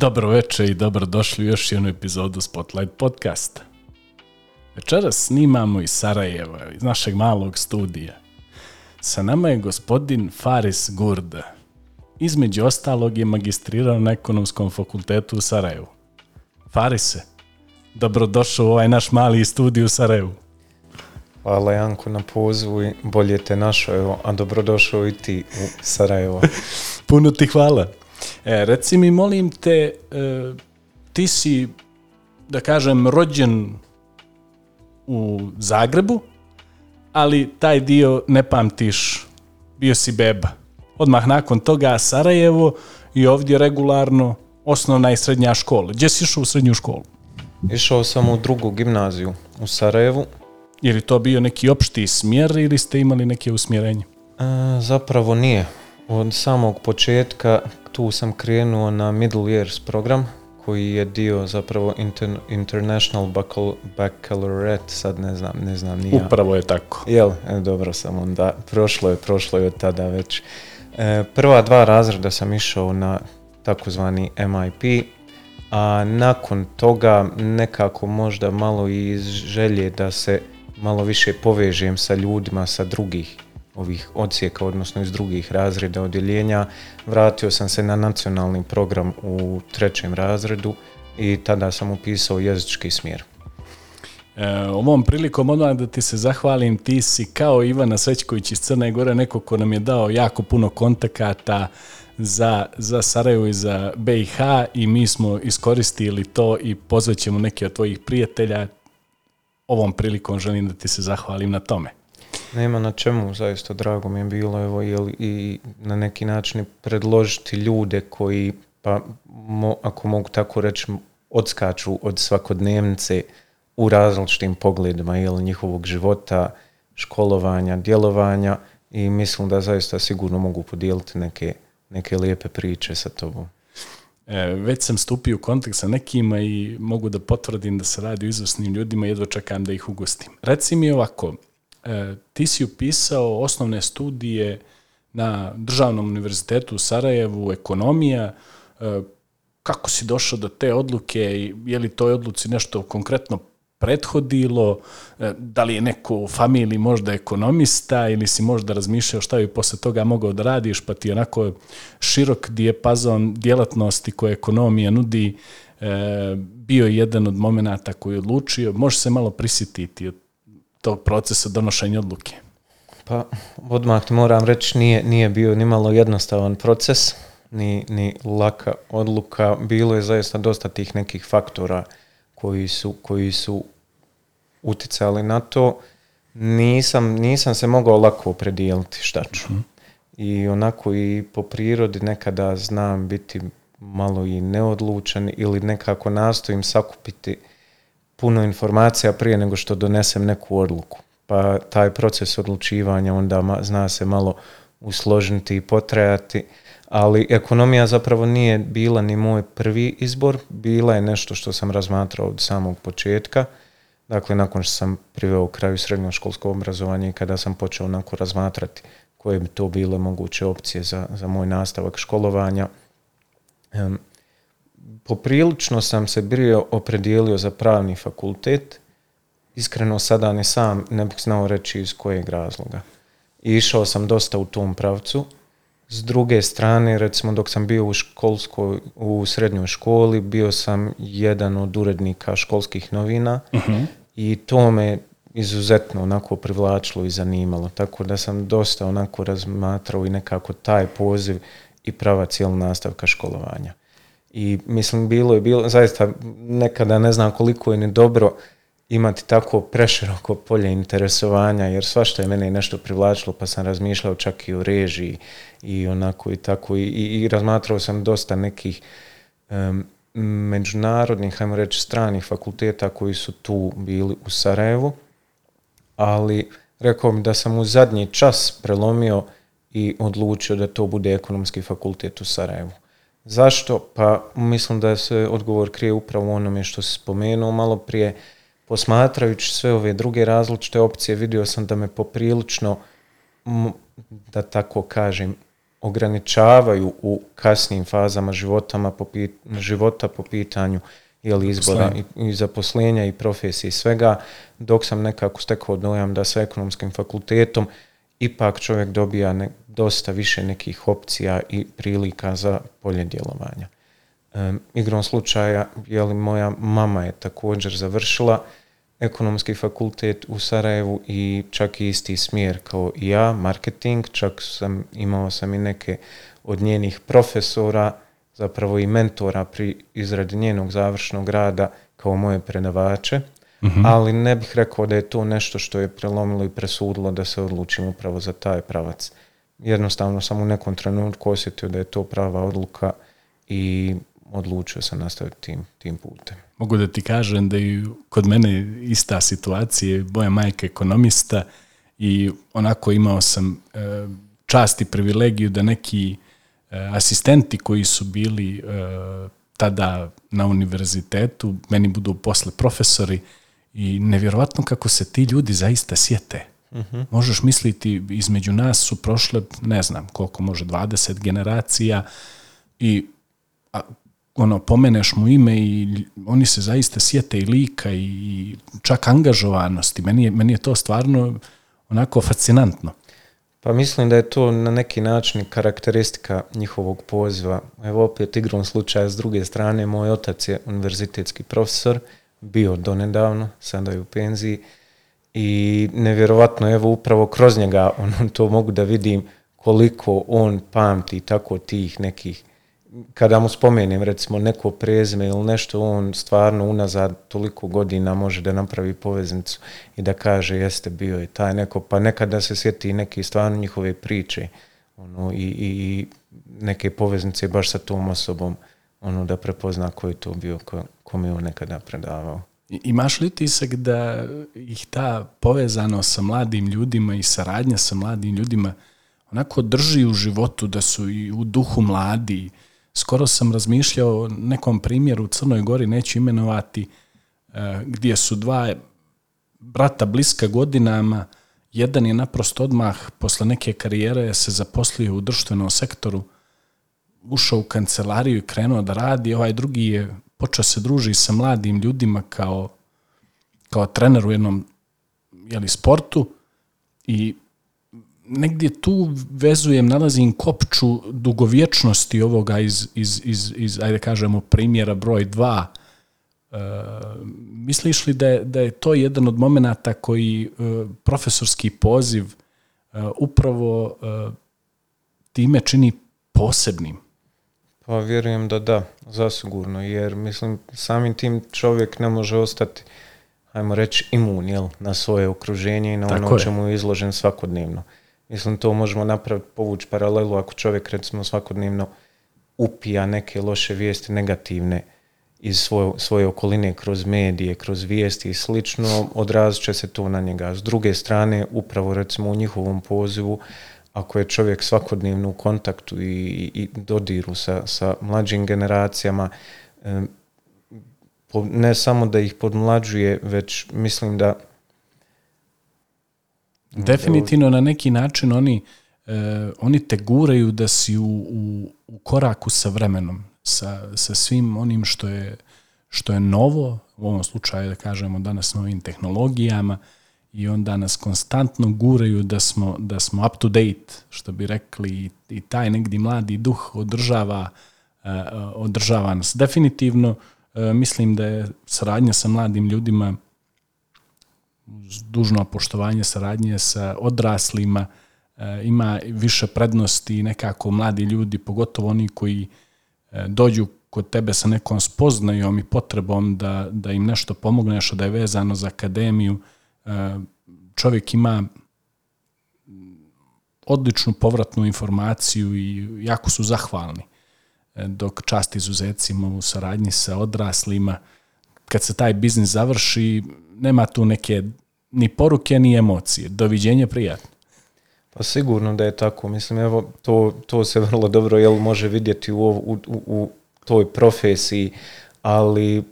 Dobro veče i dobrodošli u još jednu epizodu Spotlight podcasta. Večeras snimamo iz Sarajeva, iz našeg malog studija. Sa nama je gospodin Faris Gurda. Između ostalog je magistrirao na ekonomskom fakultetu u Sarajevu. Farise, dobrodošao u ovaj naš mali studij u Sarajevu. Hvala Janku na pozivu i bolje te našao, a dobrodošao i ti u Sarajevo. Puno ti hvala. E, reci mi, molim te, e, ti si, da kažem, rođen u Zagrebu, ali taj dio ne pamtiš, bio si beba. Odmah nakon toga Sarajevo i ovdje regularno osnovna i srednja škola. Gdje si išao u srednju školu? Išao sam u drugu gimnaziju u Sarajevu. Je li to bio neki opšti smjer ili ste imali neke usmjerenje? E, zapravo nije. Od samog početka tu sam krenuo na middle years program koji je dio zapravo International bacal, Baccalaureate, sad ne znam, ne znam Upravo je tako. Jel, e, dobro sam onda, prošlo je, prošlo je od tada već. E, prva dva razreda sam išao na takozvani MIP, a nakon toga nekako možda malo i iz želje da se malo više povežem sa ljudima sa drugih ovih odsjeka, odnosno iz drugih razreda odjeljenja, vratio sam se na nacionalni program u trećem razredu i tada sam upisao jezički smjer. E, ovom prilikom odmah da ti se zahvalim, ti si kao Ivana Svećković iz Crne Gore, neko ko nam je dao jako puno kontakata za, za Sarajevo i za BiH i mi smo iskoristili to i pozvat ćemo neke od tvojih prijatelja. Ovom prilikom želim da ti se zahvalim na tome. Nema na čemu, zaista drago mi je bilo evo, i na neki način predložiti ljude koji, pa ako mogu tako reći, odskaču od svakodnevnice u različitim pogledima jel, njihovog života, školovanja, djelovanja i mislim da zaista sigurno mogu podijeliti neke, neke lijepe priče sa tobom. E, već sam stupio u kontakt sa nekima i mogu da potvrdim da se radi o izvrsnim ljudima, jedva čekam da ih ugostim. Reci mi ovako, E, ti si upisao osnovne studije na Državnom univerzitetu u Sarajevu, ekonomija. E, kako si došao do te odluke i je li toj odluci nešto konkretno prethodilo? E, da li je neko u familiji možda ekonomista ili si možda razmišljao šta bi posle toga mogao da radiš, pa ti je onako širok dijepazon djelatnosti koje ekonomija nudi bio jedan od momenata koji je odlučio. Može se malo prisjetiti od tog procesa donošenja odluke? Pa, odmah ti moram reći, nije, nije bio ni malo jednostavan proces, ni, ni laka odluka. Bilo je zaista dosta tih nekih faktora koji su, koji su uticali na to. Nisam, nisam se mogao lako predijeliti šta ću. Mhm. I onako i po prirodi nekada znam biti malo i neodlučan ili nekako nastojim sakupiti puno informacija prije nego što donesem neku odluku. Pa taj proces odlučivanja onda zna se malo usložiti i potrajati, ali ekonomija zapravo nije bila ni moj prvi izbor, bila je nešto što sam razmatrao od samog početka. Dakle, nakon što sam priveo kraju srednjoškolsko obrazovanje i kada sam počeo onako razmatrati koje bi to bile moguće opcije za, za moj nastavak školovanja, poprilično sam se bio opredijelio za pravni fakultet. Iskreno sada ne sam, ne bih znao reći iz kojeg razloga. I išao sam dosta u tom pravcu. S druge strane, recimo dok sam bio u školskoj, u srednjoj školi, bio sam jedan od urednika školskih novina mhm. i to me izuzetno onako privlačilo i zanimalo. Tako da sam dosta onako razmatrao i nekako taj poziv i prava cijela nastavka školovanja. I mislim, bilo je bilo, zaista nekada ne znam koliko je ni dobro imati tako preširoko polje interesovanja, jer svašta je mene nešto privlačilo, pa sam razmišljao čak i o režiji i onako i tako. I, razmatrao sam dosta nekih um, međunarodnih, ajmo reći, stranih fakulteta koji su tu bili u Sarajevu, ali rekao mi da sam u zadnji čas prelomio i odlučio da to bude ekonomski fakultet u Sarajevu. Zašto? Pa mislim da se odgovor krije upravo u onome što se spomenuo malo prije. Posmatrajući sve ove druge različite opcije, vidio sam da me poprilično, da tako kažem, ograničavaju u kasnim fazama života života po pitanju ili izbora i, zaposlenja i profesije i svega, dok sam nekako stekao dojam da sa ekonomskim fakultetom ipak čovjek dobija dosta više nekih opcija i prilika za polje djelovanja. E, igrom slučaja, je li moja mama je također završila ekonomski fakultet u Sarajevu i čak i isti smjer kao i ja, marketing, čak sam, imao sam i neke od njenih profesora, zapravo i mentora pri izradi njenog završnog rada kao moje predavače, mhm. ali ne bih rekao da je to nešto što je prelomilo i presudilo da se odlučim upravo za taj pravac jednostavno sam u nekom trenutku osjetio da je to prava odluka i odlučio sam nastaviti tim, tim putem. Mogu da ti kažem da je kod mene ista situacija, moja majka ekonomista i onako imao sam e, čast i privilegiju da neki e, asistenti koji su bili e, tada na univerzitetu, meni budu posle profesori i nevjerojatno kako se ti ljudi zaista sjete Možeš misliti, između nas su prošle, ne znam koliko može, 20 generacija i a, ono, pomeneš mu ime i oni se zaista sjete i lika i čak angažovanosti. Meni je, meni je to stvarno onako fascinantno. Pa mislim da je to na neki način karakteristika njihovog poziva. Evo opet igrom slučaja s druge strane, moj otac je univerzitetski profesor, bio donedavno, sada je u penziji, i nevjerovatno evo upravo kroz njega on to mogu da vidim koliko on pamti tako tih nekih kada mu spomenem recimo neko prezme ili nešto on stvarno unazad toliko godina može da napravi poveznicu i da kaže jeste bio je taj neko pa nekada se sjeti neke stvarno njihove priče ono, i, i, neke poveznice baš sa tom osobom ono da prepozna koji je to bio kome je on nekada predavao Imaš li se da ih ta povezanost sa mladim ljudima i saradnja sa mladim ljudima onako drži u životu da su i u duhu mladi? Skoro sam razmišljao o nekom primjeru u Crnoj Gori, neću imenovati, e, gdje su dva brata bliska godinama, jedan je naprosto odmah posle neke karijere se zaposlio u društvenom sektoru, ušao u kancelariju i krenuo da radi, ovaj drugi je počeo se druži sa mladim ljudima kao, kao trener u jednom jeli, sportu i negdje tu vezujem, nalazim kopču dugovječnosti ovoga iz, iz, iz, iz ajde kažemo, primjera broj dva. E, misliš li da je, da je to jedan od momenata koji e, profesorski poziv e, upravo e, time čini posebnim? Pa vjerujem da da, zasigurno, jer mislim samim tim čovjek ne može ostati, ajmo reći, imun jel, na svoje okruženje i na ono čemu je izložen svakodnevno. Mislim, to možemo napraviti, povući paralelu ako čovjek recimo svakodnevno upija neke loše vijesti, negativne, iz svoje, svoje okoline kroz medije, kroz vijesti i slično, odrazit će se to na njega. S druge strane, upravo recimo u njihovom pozivu ako je čovjek svakodnevno u kontaktu i, i dodiru sa, sa mlađim generacijama, ne samo da ih podmlađuje, već mislim da... Definitivno na neki način oni, e, oni te guraju da si u, u, u koraku sa vremenom, sa, sa svim onim što je, što je novo, u ovom slučaju da kažemo danas novim tehnologijama, i onda nas konstantno guraju da smo, da smo up to date, što bi rekli, i taj negdje mladi duh održava, eh, održava nas. Definitivno eh, mislim da je saradnja sa mladim ljudima dužno poštovanje saradnje sa odraslima eh, ima više prednosti nekako mladi ljudi, pogotovo oni koji dođu kod tebe sa nekom spoznajom i potrebom da, da im nešto pomogneš, da je vezano za akademiju, čovjek ima odličnu povratnu informaciju i jako su zahvalni. E, dok čast izuzetcima u saradnji sa odraslima, kad se taj biznis završi, nema tu neke ni poruke, ni emocije. Doviđenje prijatno. Pa sigurno da je tako. Mislim, evo, to, to se vrlo dobro jel, može vidjeti u, u, u toj profesiji, ali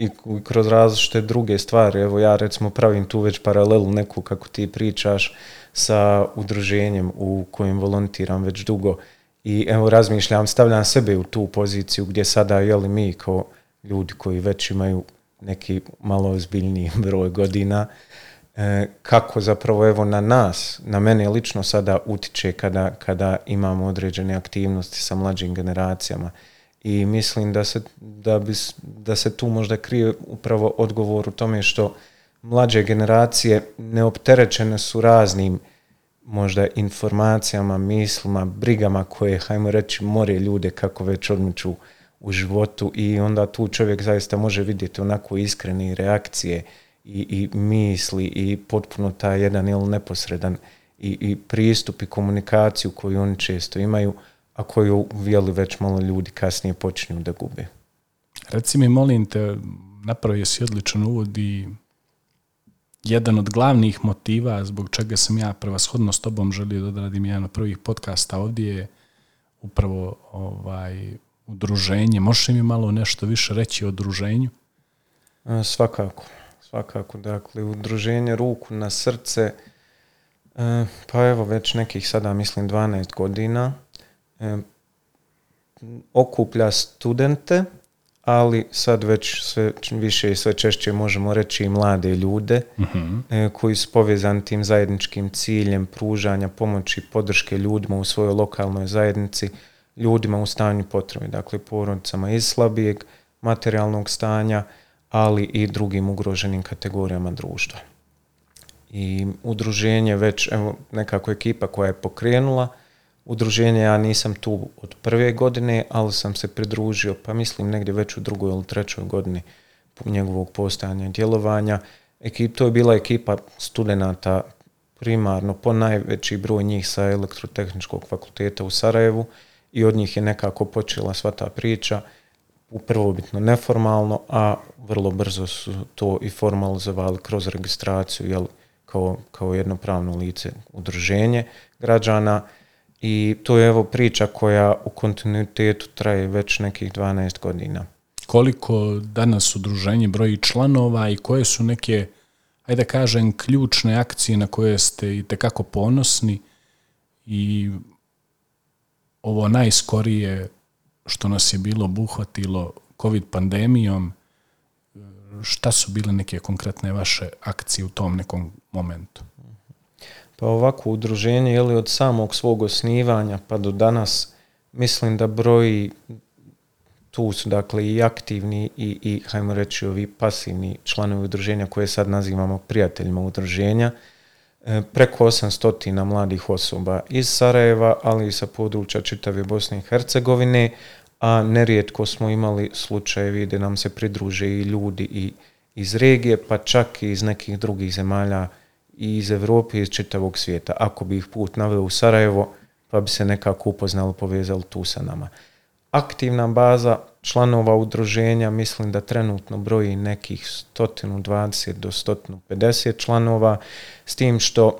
i kroz različite druge stvari. Evo ja recimo pravim tu već paralelu neku kako ti pričaš sa udruženjem u kojem volontiram već dugo i evo razmišljam, stavljam sebe u tu poziciju gdje sada jeli mi kao ljudi koji već imaju neki malo ozbiljniji broj godina, e, kako zapravo evo na nas, na mene lično sada utiče kada, kada imamo određene aktivnosti sa mlađim generacijama i mislim da se, da, bi, da se tu možda krije upravo odgovor u tome što mlađe generacije neopterećene su raznim možda informacijama, mislima, brigama koje, hajmo reći, more ljude kako već odmiču u životu i onda tu čovjek zaista može vidjeti onako iskrene reakcije i, i misli i potpuno taj jedan ili neposredan i, i pristup i komunikaciju koju oni često imaju – a koju vjeli već malo ljudi kasnije počinju da gube Reci mi, molim te, napravio si odličan uvod i jedan od glavnih motiva zbog čega sam ja prevashodno s tobom želio da radim jedan od prvih podcasta ovdje je upravo ovaj, udruženje. Možeš mi malo nešto više reći o udruženju? svakako, svakako. Dakle, udruženje ruku na srce, e, pa evo već nekih sada mislim 12 godina okuplja studente, ali sad već sve više i sve češće možemo reći i mlade ljude mhm. e, koji su povezani tim zajedničkim ciljem pružanja pomoći podrške ljudima u svojoj lokalnoj zajednici, ljudima u stanju potrebe, dakle porodicama iz slabijeg materijalnog stanja, ali i drugim ugroženim kategorijama društva. I udruženje već, evo, nekako ekipa koja je pokrenula, udruženje ja nisam tu od prve godine, ali sam se pridružio, pa mislim negdje već u drugoj ili trećoj godini njegovog postojanja i djelovanja. to je bila ekipa studenata primarno, po najveći broj njih sa elektrotehničkog fakulteta u Sarajevu i od njih je nekako počela sva ta priča u prvobitno neformalno, a vrlo brzo su to i formalizovali kroz registraciju jel, kao, kao jednopravno lice udruženje građana i to je evo priča koja u kontinuitetu traje već nekih 12 godina. Koliko danas udruženje broji članova i koje su neke, ajde da kažem, ključne akcije na koje ste i tekako ponosni i ovo najskorije što nas je bilo obuhvatilo COVID pandemijom, šta su bile neke konkretne vaše akcije u tom nekom momentu? Pa ovako udruženje je od samog svog osnivanja pa do danas mislim da broji tu su dakle i aktivni i, i hajmo reći ovi pasivni članovi udruženja koje sad nazivamo prijateljima udruženja e, preko 800 mladih osoba iz Sarajeva, ali i sa područja čitave Bosne i Hercegovine, a nerijetko smo imali slučajevi da nam se pridruže i ljudi i iz regije, pa čak i iz nekih drugih zemalja i iz Europe i iz čitavog svijeta. Ako bi ih put naveo u Sarajevo, pa bi se nekako upoznali, povezali tu sa nama. Aktivna baza članova udruženja mislim da trenutno broji nekih 120 do 150 članova, s tim što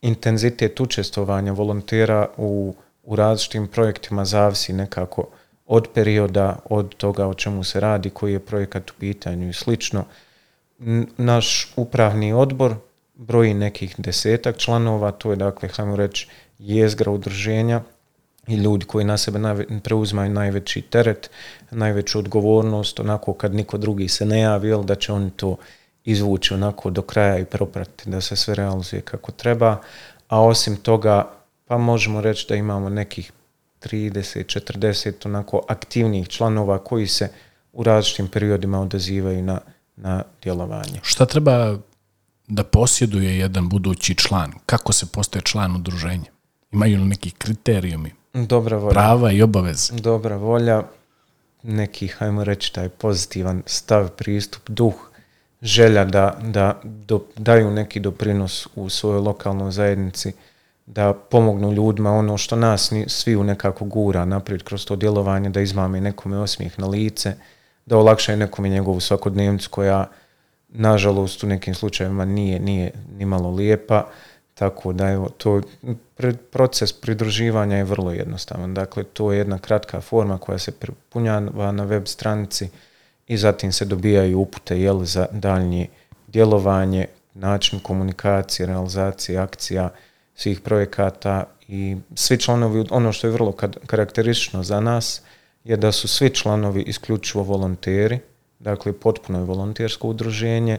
intenzitet učestvovanja volontera u, u različitim projektima zavisi nekako od perioda, od toga o čemu se radi, koji je projekat u pitanju i slično. Naš upravni odbor broji nekih desetak članova, to je dakle, hajmo reći, jezgra udruženja i ljudi koji na sebe preuzmaju najveći teret, najveću odgovornost, onako kad niko drugi se ne javi, jel, da će oni to izvući onako do kraja i propratiti da se sve realizuje kako treba, a osim toga pa možemo reći da imamo nekih 30-40 onako aktivnih članova koji se u različitim periodima odazivaju na, na djelovanje. Šta treba da posjeduje jedan budući član? Kako se postaje član udruženja? Imaju li neki kriterijumi? Dobra volja. Prava i obaveze. Dobra volja, neki, hajmo reći, taj pozitivan stav, pristup, duh, želja da, da daju neki doprinos u svojoj lokalnoj zajednici, da pomognu ljudima ono što nas svi u nekako gura naprijed kroz to djelovanje, da izmame nekome osmijeh na lice, da olakšaju nekome njegovu svakodnevnicu koja nažalost u nekim slučajevima nije, nije ni malo lijepa, tako da evo, to proces pridruživanja je vrlo jednostavan. Dakle, to je jedna kratka forma koja se prepunjava na web stranici i zatim se dobijaju upute jel, za daljnje djelovanje, način komunikacije, realizacije, akcija svih projekata i svi članovi, ono što je vrlo karakteristično za nas, je da su svi članovi isključivo volonteri, Dakle, potpuno je volontersko udruženje.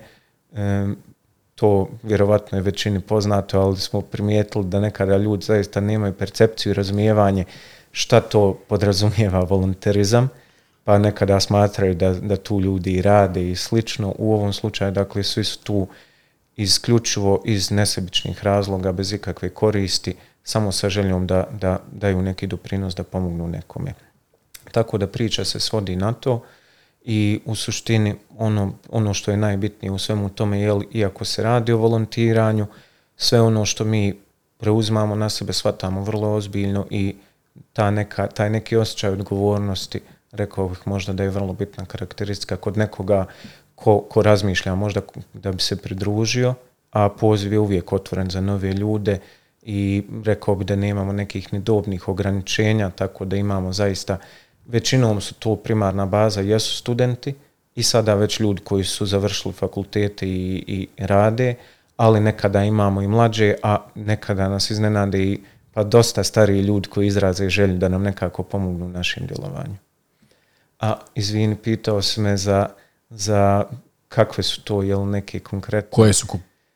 to vjerovatno je većini poznato, ali smo primijetili da nekada ljudi zaista nemaju percepciju i razumijevanje šta to podrazumijeva volonterizam, pa nekada smatraju da, da tu ljudi rade i slično. U ovom slučaju, dakle, svi su tu isključivo iz nesebičnih razloga, bez ikakve koristi, samo sa željom da, da daju neki doprinos da pomognu nekome. Tako da priča se svodi na to i u suštini ono, ono što je najbitnije u svemu tome je iako se radi o volontiranju, sve ono što mi preuzmamo na sebe shvatamo vrlo ozbiljno i ta neka, taj neki osjećaj odgovornosti rekao bih možda da je vrlo bitna karakteristika kod nekoga ko, ko razmišlja možda da bi se pridružio, a poziv je uvijek otvoren za nove ljude i rekao bih da nemamo nekih nedobnih ograničenja, tako da imamo zaista većinom su to primarna baza, jesu studenti i sada već ljudi koji su završili fakultete i, rade, ali nekada imamo i mlađe, a nekada nas iznenade i pa dosta stariji ljudi koji izraze želju da nam nekako pomognu u našem djelovanju. A izvini, pitao si me za, za kakve su to, jel neke konkretne... Koje su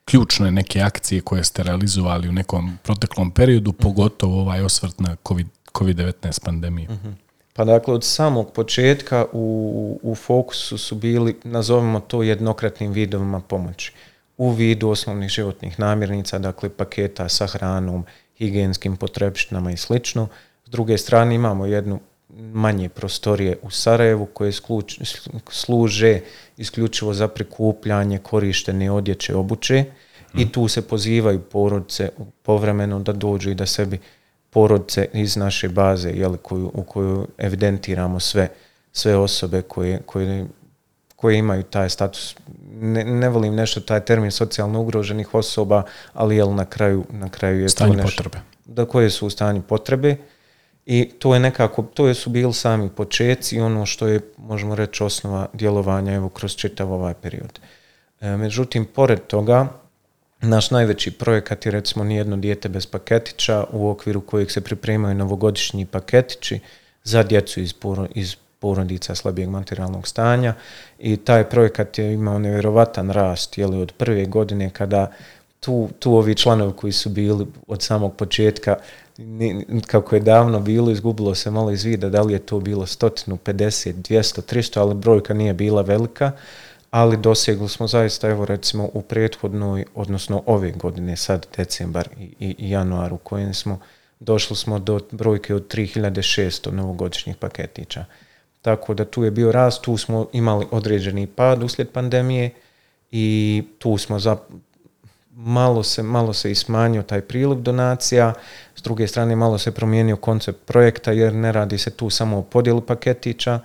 ključne neke akcije koje ste realizovali u nekom proteklom periodu, pogotovo ovaj osvrt na COVID, 19 pandemiju? Mhm. Pa dakle, od samog početka u, fokusu su bili, nazovimo to jednokratnim vidovima pomoći. U vidu osnovnih životnih namirnica, dakle paketa sa hranom, higijenskim potrepštinama i sl. S druge strane imamo jednu manje prostorije u Sarajevu koje služe isključivo za prikupljanje korištene odjeće obuće i mhm. tu se pozivaju porodice povremeno da dođu i da sebi porodce iz naše baze koju, u koju evidentiramo sve, sve osobe koje, koje imaju taj status. Ne, ne volim nešto taj termin socijalno ugroženih osoba, ali jel na kraju, na kraju je to nešto. Potrebe. Da koje su u stanju potrebe. I to je nekako, to su bili sami početci, i ono što je, možemo reći, osnova djelovanja evo, kroz čitav ovaj period. E, međutim, pored toga, naš najveći projekat je recimo Nijedno dijete bez paketića u okviru kojeg se pripremaju novogodišnji paketići za djecu iz, porodica slabijeg materijalnog stanja i taj projekat je imao nevjerovatan rast jeli, od prve godine kada tu, tu ovi članovi koji su bili od samog početka kako je davno bilo, izgubilo se malo iz vida da li je to bilo 150, 200, 300, ali brojka nije bila velika ali dosegli smo zaista, evo recimo u prethodnoj, odnosno ove godine, sad decembar i, i, januar u kojem smo, došli smo do brojke od 3600 novogodišnjih paketića. Tako da tu je bio rast, tu smo imali određeni pad uslijed pandemije i tu smo za, malo se, malo se ismanjio taj prilog donacija, s druge strane malo se promijenio koncept projekta jer ne radi se tu samo o podjelu paketića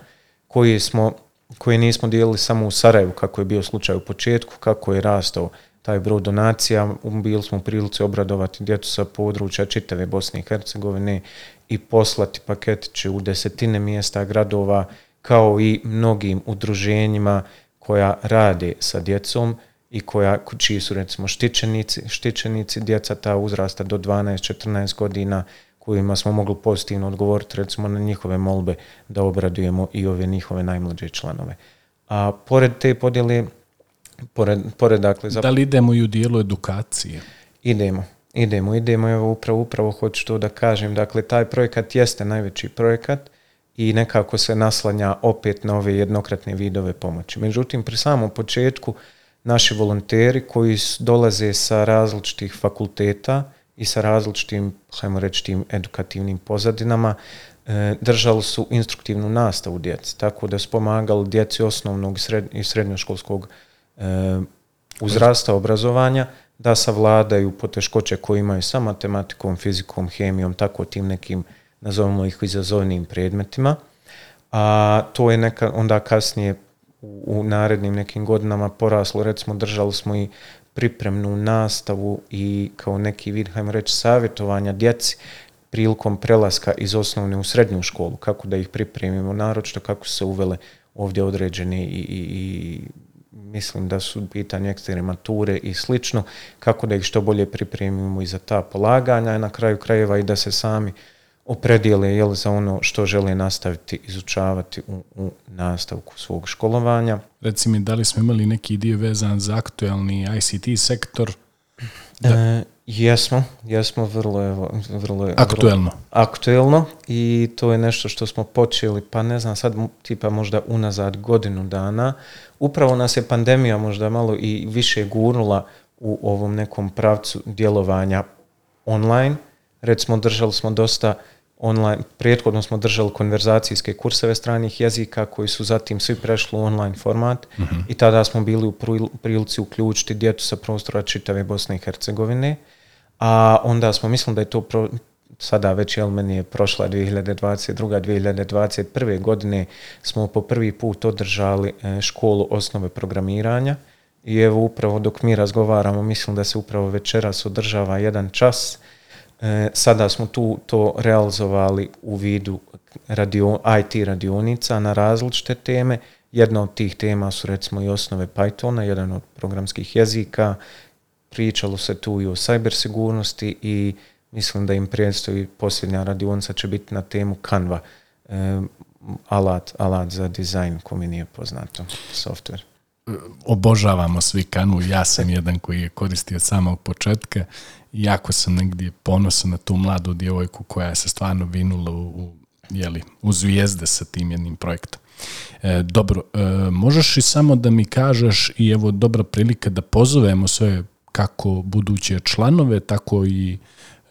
koji smo koje nismo dijelili samo u Sarajevu, kako je bio slučaj u početku, kako je rastao taj broj donacija, um, bili smo u prilici obradovati djecu sa područja čitave Bosne i Hercegovine i poslati paketiće u desetine mjesta gradova kao i mnogim udruženjima koja rade sa djecom i koja, čiji su recimo štićenici, djeca ta uzrasta do 12-14 godina kojima smo mogli pozitivno odgovoriti recimo na njihove molbe da obradujemo i ove njihove najmlađe članove. A pored te podjele, pored, pored dakle... Da li idemo i u dijelu edukacije? Idemo, idemo, idemo, evo upravo, upravo hoću to da kažem, dakle taj projekat jeste najveći projekat i nekako se naslanja opet na ove jednokratne vidove pomoći. Međutim, pri samom početku naši volonteri koji dolaze sa različitih fakulteta, i sa različitim, hajmo reći, tim edukativnim pozadinama e, držali su instruktivnu nastavu djeci, tako da su pomagali djeci osnovnog i srednjoškolskog e, uzrasta obrazovanja da savladaju poteškoće koje imaju sa matematikom, fizikom, hemijom, tako tim nekim, nazovimo ih izazovnim predmetima. A to je onda kasnije u narednim nekim godinama poraslo, recimo držali smo i pripremnu nastavu i kao neki vid, hajmo reći, savjetovanja djeci prilikom prelaska iz osnovne u srednju školu, kako da ih pripremimo, naročito kako su se uvele ovdje određene i, i, i mislim da su pitanje eksterne mature i slično, kako da ih što bolje pripremimo i za ta polaganja, na kraju krajeva i da se sami opredijele jel, za ono što želi nastaviti, izučavati u, nastavku svog školovanja. Recimo, mi, da li smo imali neki dio vezan za aktualni ICT sektor? Da... E, jesmo, jesmo vrlo, evo, vrlo, aktuelno. aktuelno i to je nešto što smo počeli, pa ne znam, sad tipa možda unazad godinu dana. Upravo nas je pandemija možda malo i više gurnula u ovom nekom pravcu djelovanja online, recimo držali smo dosta online, prethodno smo držali konverzacijske kurseve stranih jezika koji su zatim svi prešli u online format mhm. i tada smo bili u prilici uključiti djecu sa prostora čitave Bosne i Hercegovine, a onda smo, mislili da je to sada već, jel meni je prošla 2022. 2021. godine smo po prvi put održali e, školu osnove programiranja i evo upravo dok mi razgovaramo, mislim da se upravo večeras održava jedan čas E, sada smo tu to realizovali u vidu radio, IT radionica na različite teme. Jedna od tih tema su recimo i osnove Pythona, jedan od programskih jezika. Pričalo se tu i o cyber sigurnosti i mislim da im predstoji posljednja radionica će biti na temu Canva. E, alat, alat za dizajn koji mi nije poznato, software. Obožavamo svi Canva ja sam jedan koji je koristio od samog početka jako sam negdje ponosan na tu mladu djevojku koja se stvarno vinula u, u, jeli, u zvijezde sa tim jednim projektom. E, dobro, e, možeš i samo da mi kažeš i evo dobra prilika da pozovemo sve kako buduće članove, tako i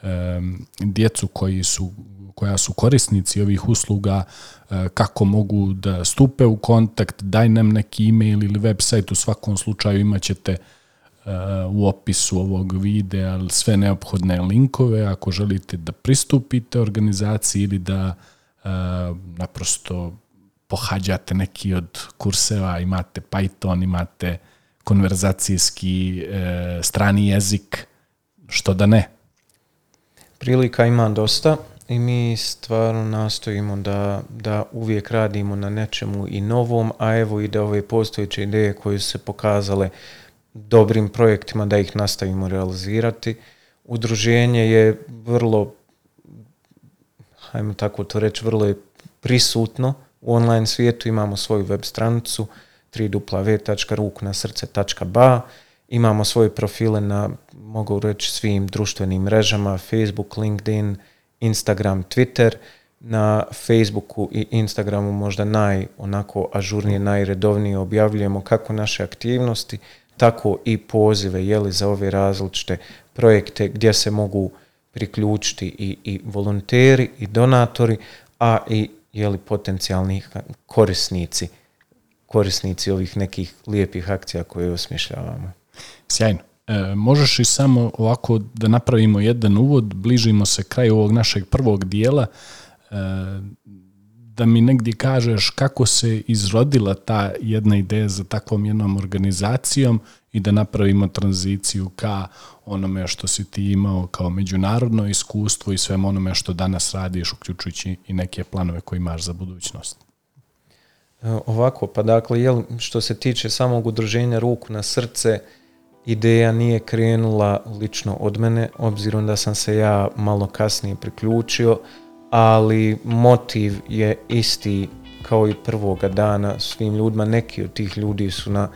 e, djecu koji su koja su korisnici ovih usluga, kako mogu da stupe u kontakt, daj nam neki e-mail ili website, u svakom slučaju imat ćete u opisu ovog videa sve neophodne linkove ako želite da pristupite organizaciji ili da e, naprosto pohađate neki od kurseva, imate Python, imate konverzacijski e, strani jezik, što da ne. Prilika ima dosta i mi stvarno nastojimo da, da uvijek radimo na nečemu i novom, a evo i da ove postojeće ideje koje su se pokazale dobrim projektima da ih nastavimo realizirati. Udruženje je vrlo, hajmo tako to reći, vrlo je prisutno u online svijetu. Imamo svoju web stranicu www.ruknasrce.ba Imamo svoje profile na, mogu reći, svim društvenim mrežama, Facebook, LinkedIn, Instagram, Twitter. Na Facebooku i Instagramu možda naj, onako ažurnije, najredovnije objavljujemo kako naše aktivnosti, tako i pozive je za ove različite projekte gdje se mogu priključiti i, i volonteri i donatori, a i je li, potencijalni korisnici korisnici ovih nekih lijepih akcija koje osmišljavamo. Sjajno. E, možeš i samo ovako da napravimo jedan uvod, bližimo se kraju ovog našeg prvog dijela. E, da mi negdje kažeš kako se izrodila ta jedna ideja za takvom jednom organizacijom i da napravimo tranziciju ka onome što si ti imao kao međunarodno iskustvo i svemu onome što danas radiš, uključujući i neke planove koje imaš za budućnost. E, ovako, pa dakle, jel, što se tiče samog udruženja ruku na srce, ideja nije krenula lično od mene, obzirom da sam se ja malo kasnije priključio, ali motiv je isti kao i prvoga dana svim ljudima. Neki od tih ljudi su na,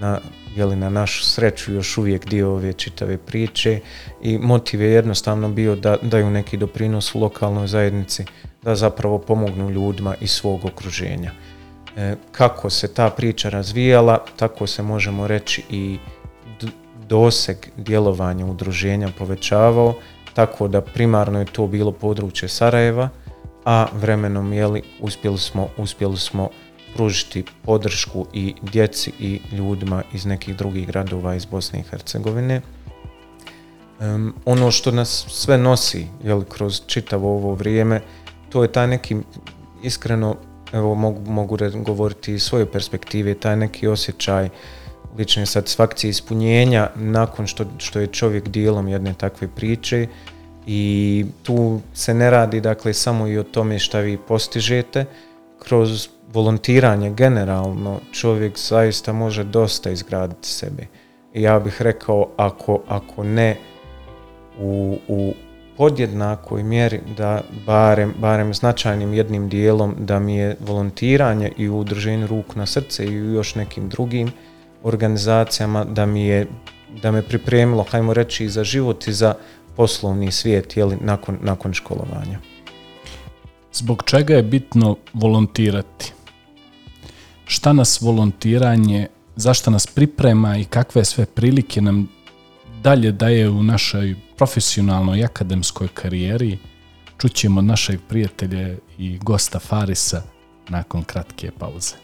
na, jeli, na našu sreću još uvijek dio ove čitave priče i motiv je jednostavno bio da daju neki doprinos u lokalnoj zajednici da zapravo pomognu ljudima iz svog okruženja. E, kako se ta priča razvijala, tako se možemo reći i doseg djelovanja udruženja povećavao, tako da primarno je to bilo područje Sarajeva, a vremenom jeli, uspjeli, smo, uspjeli smo pružiti podršku i djeci i ljudima iz nekih drugih gradova iz Bosne i Hercegovine. ono što nas sve nosi jeli, kroz čitavo ovo vrijeme, to je taj neki, iskreno evo, mogu, mogu govoriti iz svoje perspektive, taj neki osjećaj lične satisfakcije ispunjenja nakon što, što je čovjek dijelom jedne takve priče i tu se ne radi dakle samo i o tome šta vi postižete kroz volontiranje generalno čovjek zaista može dosta izgraditi sebe ja bih rekao ako, ako ne u, u podjednakoj mjeri da barem, barem značajnim jednim dijelom da mi je volontiranje i u ruk ruku na srce i još nekim drugim organizacijama da mi je da me pripremilo, hajmo reći, i za život i za poslovni svijet jeli, nakon, nakon školovanja. Zbog čega je bitno volontirati? Šta nas volontiranje, zašto nas priprema i kakve sve prilike nam dalje daje u našoj profesionalnoj i akademskoj karijeri? Čućemo od našeg prijatelja i gosta Farisa nakon kratke pauze.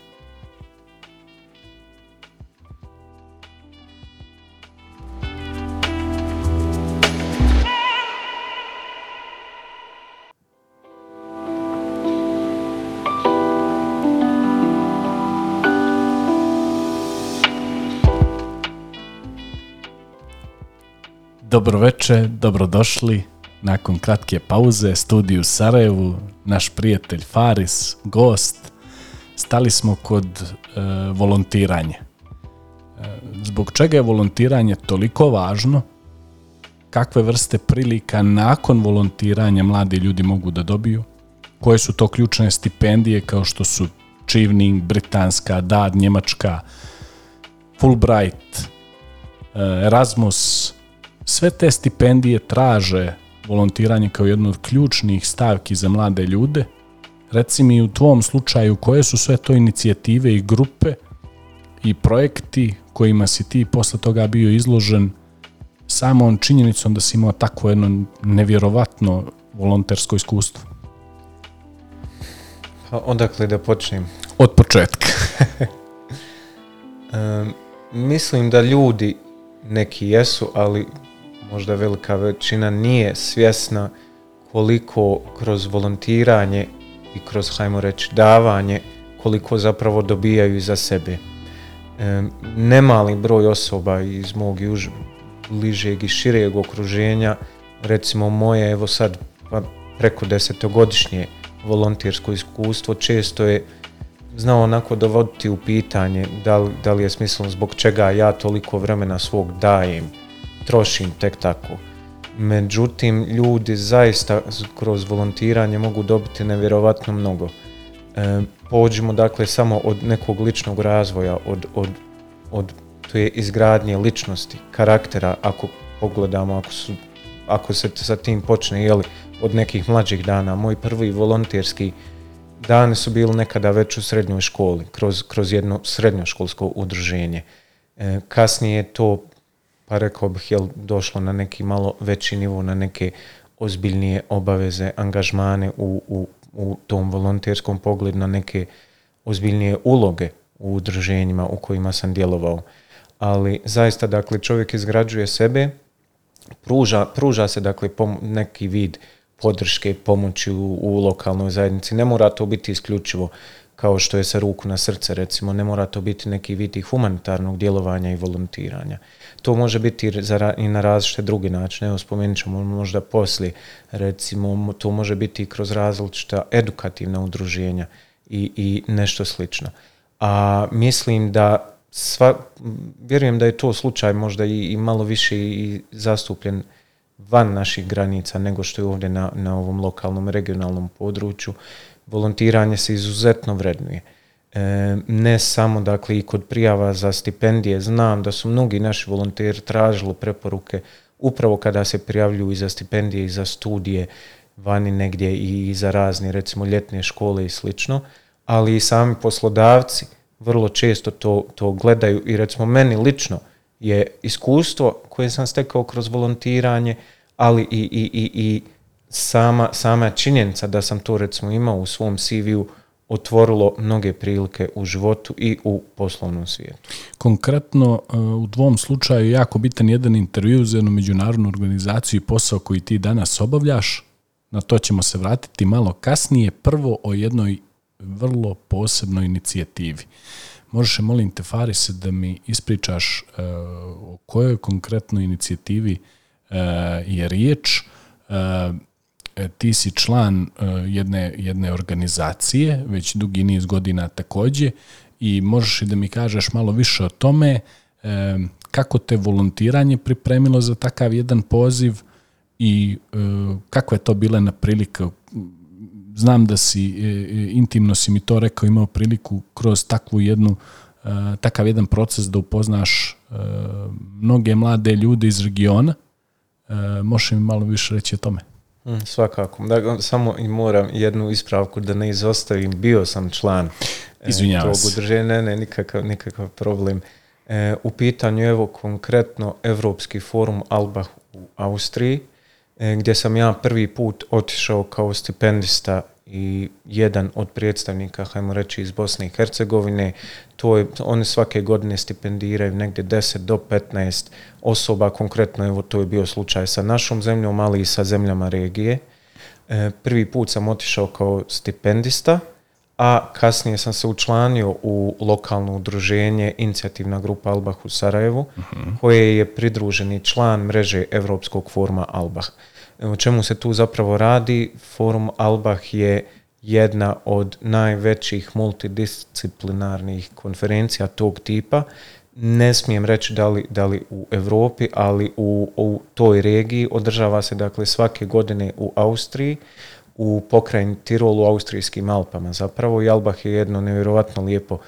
Dobro veče, dobrodošli. Nakon kratke pauze, studiju Sarajevu, naš prijatelj Faris, gost, stali smo kod e, volontiranja. E, zbog čega je volontiranje toliko važno? Kakve vrste prilika nakon volontiranja mladi ljudi mogu da dobiju? Koje su to ključne stipendije kao što su Čivning, Britanska, DAD, Njemačka, Fulbright, e, Erasmus, sve te stipendije traže volontiranje kao jednu od ključnih stavki za mlade ljude. Reci mi u tvom slučaju koje su sve to inicijative i grupe i projekti kojima si ti posle toga bio izložen samom činjenicom da si imao takvo jedno nevjerovatno volontersko iskustvo? Pa odakle da počnem? Od početka. mislim da ljudi neki jesu, ali možda velika većina nije svjesna koliko kroz volontiranje i kroz, hajmo reći, davanje, koliko zapravo dobijaju za sebe. E, nemali broj osoba iz mog juž, bližeg i šireg okruženja, recimo moje, evo sad pa preko desetogodišnje volontirsko iskustvo, često je znao onako dovoditi u pitanje da li, da li je smisleno zbog čega ja toliko vremena svog dajem trošim tek tako. Međutim, ljudi zaista kroz volontiranje mogu dobiti nevjerovatno mnogo. E, pođimo dakle samo od nekog ličnog razvoja, od, od, od to je izgradnje ličnosti, karaktera, ako pogledamo, ako, ako se sa tim počne, jeli, od nekih mlađih dana. Moji prvi volonterski dani su bili nekada već u srednjoj školi, kroz, kroz jedno srednjoškolsko udruženje. E, kasnije je to pa rekao bih, jel došlo na neki malo veći nivo, na neke ozbiljnije obaveze, angažmane u, u, u tom volonterskom pogledu, na neke ozbiljnije uloge u udruženjima u kojima sam djelovao. Ali zaista, dakle, čovjek izgrađuje sebe, pruža, pruža se, dakle, neki vid podrške, pomoći u, lokalnoj zajednici. Ne mora to biti isključivo kao što je sa ruku na srce, recimo. Ne mora to biti neki vid humanitarnog djelovanja i volontiranja to može biti i na različite drugi načine. Evo, spomenut ćemo možda poslije, recimo, to može biti i kroz različita edukativna udruženja i, i nešto slično. A mislim da sva, vjerujem da je to slučaj možda i, i malo više i zastupljen van naših granica nego što je ovdje na, na ovom lokalnom regionalnom području. Volontiranje se izuzetno vrednuje E, ne samo dakle i kod prijava za stipendije znam da su mnogi naši volonteri tražili preporuke upravo kada se prijavljuju i za stipendije i za studije vani negdje i za razne recimo ljetne škole i slično ali i sami poslodavci vrlo često to, to gledaju i recimo meni lično je iskustvo koje sam stekao kroz volontiranje ali i, i, i, i sama, sama činjenica da sam to recimo imao u svom CV-u otvorilo mnoge prilike u životu i u poslovnom svijetu. Konkretno e, u dvom slučaju jako bitan jedan intervju za jednu međunarodnu organizaciju i posao koji ti danas obavljaš. Na to ćemo se vratiti malo kasnije. Prvo o jednoj vrlo posebnoj inicijativi. Možeš, molim te, Farise, da mi ispričaš e, o kojoj konkretnoj inicijativi e, je riječ, E, ti si član e, jedne, jedne organizacije, već dugi niz godina takođe, i možeš i da mi kažeš malo više o tome e, kako te volontiranje pripremilo za takav jedan poziv i kako je to bila na prilika znam da si intimno si mi to rekao imao priliku kroz takvu jednu takav jedan proces da upoznaš mnoge mlade ljude iz regiona možeš mi malo više reći o tome Mm, svakako. samo i moram jednu ispravku da ne izostavim. Bio sam član e, tog udruženja, ne, nikakav, nikakav problem. E, u pitanju evo konkretno Evropski forum Alba u Austriji, e, gdje sam ja prvi put otišao kao stipendista i jedan od predstavnika, hajmo reći, iz Bosne i Hercegovine. To je, oni svake godine stipendiraju negdje 10 do 15 osoba, konkretno evo to je bio slučaj sa našom zemljom, ali i sa zemljama regije. E, prvi put sam otišao kao stipendista, a kasnije sam se učlanio u lokalno udruženje inicijativna grupa Albah u Sarajevu, uh koje je pridruženi član mreže Europskog forma Albah. O čemu se tu zapravo radi? Forum Albah je jedna od najvećih multidisciplinarnih konferencija tog tipa. Ne smijem reći da li, u Europi, ali u, toj regiji održava se dakle svake godine u Austriji u pokrajini Tirolu, austrijskim Alpama zapravo i Albah je jedno nevjerovatno lijepo